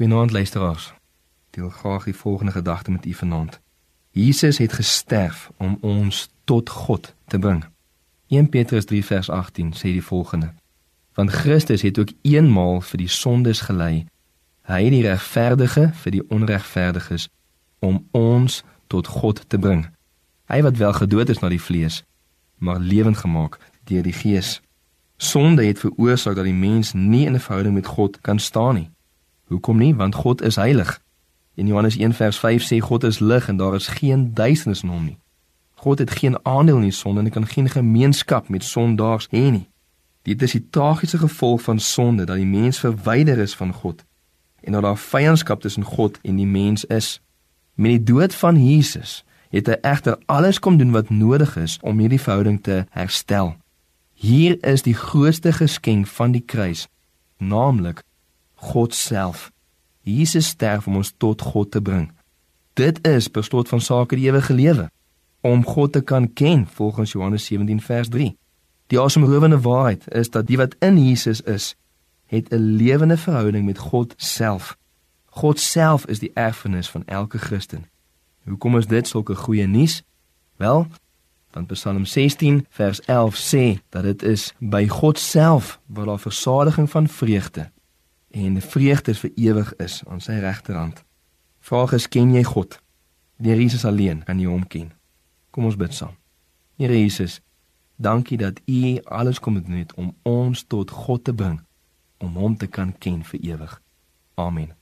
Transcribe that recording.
Goeienaand luisteraars. Deel graag die volgende gedagte met u vanaand. Jesus het gesterf om ons tot God te bring. 1 Petrus 3 vers 18 sê die volgende: Want Christus het ook eenmaal vir die sondes gelei, hy die regverdige vir die onregverdiges om ons tot God te bring. Hy wat wel gedood is na die vlees, maar lewend gemaak deur die Gees. Sonde het veroorsaak dat die mens nie in 'n verhouding met God kan staan nie. Hoekom nie? Want God is heilig. In Johannes 1 vers 5 sê God is lig en daar is geen duisternis in hom nie. God het geen aandeel in die sonde en kan geen gemeenskap met sondaars hê nie. Dit is die tragiese gevolg van sonde dat die mens verwyder is van God en dat daar vyandskap tussen God en die mens is. Met die dood van Jesus het hy egter alles kom doen wat nodig is om hierdie verhouding te herstel. Hier is die grootste geskenk van die kruis, naamlik God self. Jesus sterf om ons tot God te bring. Dit is beslot van sake die ewige lewe om God te kan ken volgens Johannes 17 vers 3. Die asemrowende waarheid is dat die wat in Jesus is, het 'n lewende verhouding met God self. God self is die erfenis van elke Christen. Hoekom is dit sulke goeie nuus? Wel, Want Psalm 16 vers 11 sê dat dit is by God self waar daar versadiging van vreugde en vreugde vir ewig is aan sy regterhand. Vraag is ken jy God? Deur Jesus alleen kan jy hom ken. Kom ons bid saam. Here Jesus, dankie dat U alles kom doen het om ons tot God te bring, om hom te kan ken vir ewig. Amen.